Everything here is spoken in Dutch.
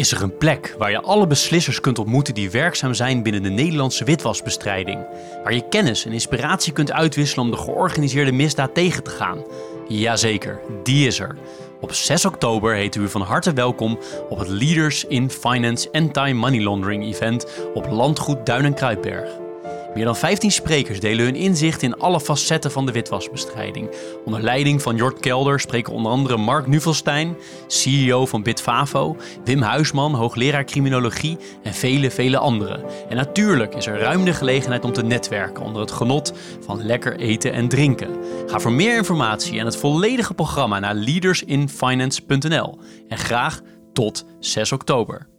is er een plek waar je alle beslissers kunt ontmoeten die werkzaam zijn binnen de Nederlandse witwasbestrijding. Waar je kennis en inspiratie kunt uitwisselen om de georganiseerde misdaad tegen te gaan. Jazeker, die is er. Op 6 oktober heet u van harte welkom op het Leaders in Finance Anti-Money Laundering event op Landgoed Duin en Kruidberg. Meer dan 15 sprekers delen hun inzicht in alle facetten van de witwasbestrijding. Onder leiding van Jort Kelder spreken onder andere Mark Nuvelstein, CEO van Bitfavo, Wim Huisman, hoogleraar criminologie en vele, vele anderen. En natuurlijk is er ruim de gelegenheid om te netwerken onder het genot van lekker eten en drinken. Ga voor meer informatie en het volledige programma naar leadersinfinance.nl. En graag tot 6 oktober.